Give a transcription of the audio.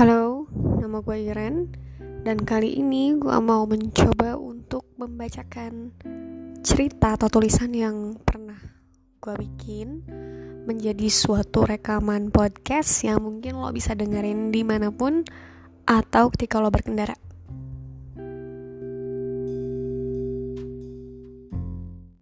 Halo, nama gue Iren Dan kali ini gue mau mencoba untuk membacakan cerita atau tulisan yang pernah gue bikin Menjadi suatu rekaman podcast yang mungkin lo bisa dengerin di mana pun Atau ketika lo berkendara.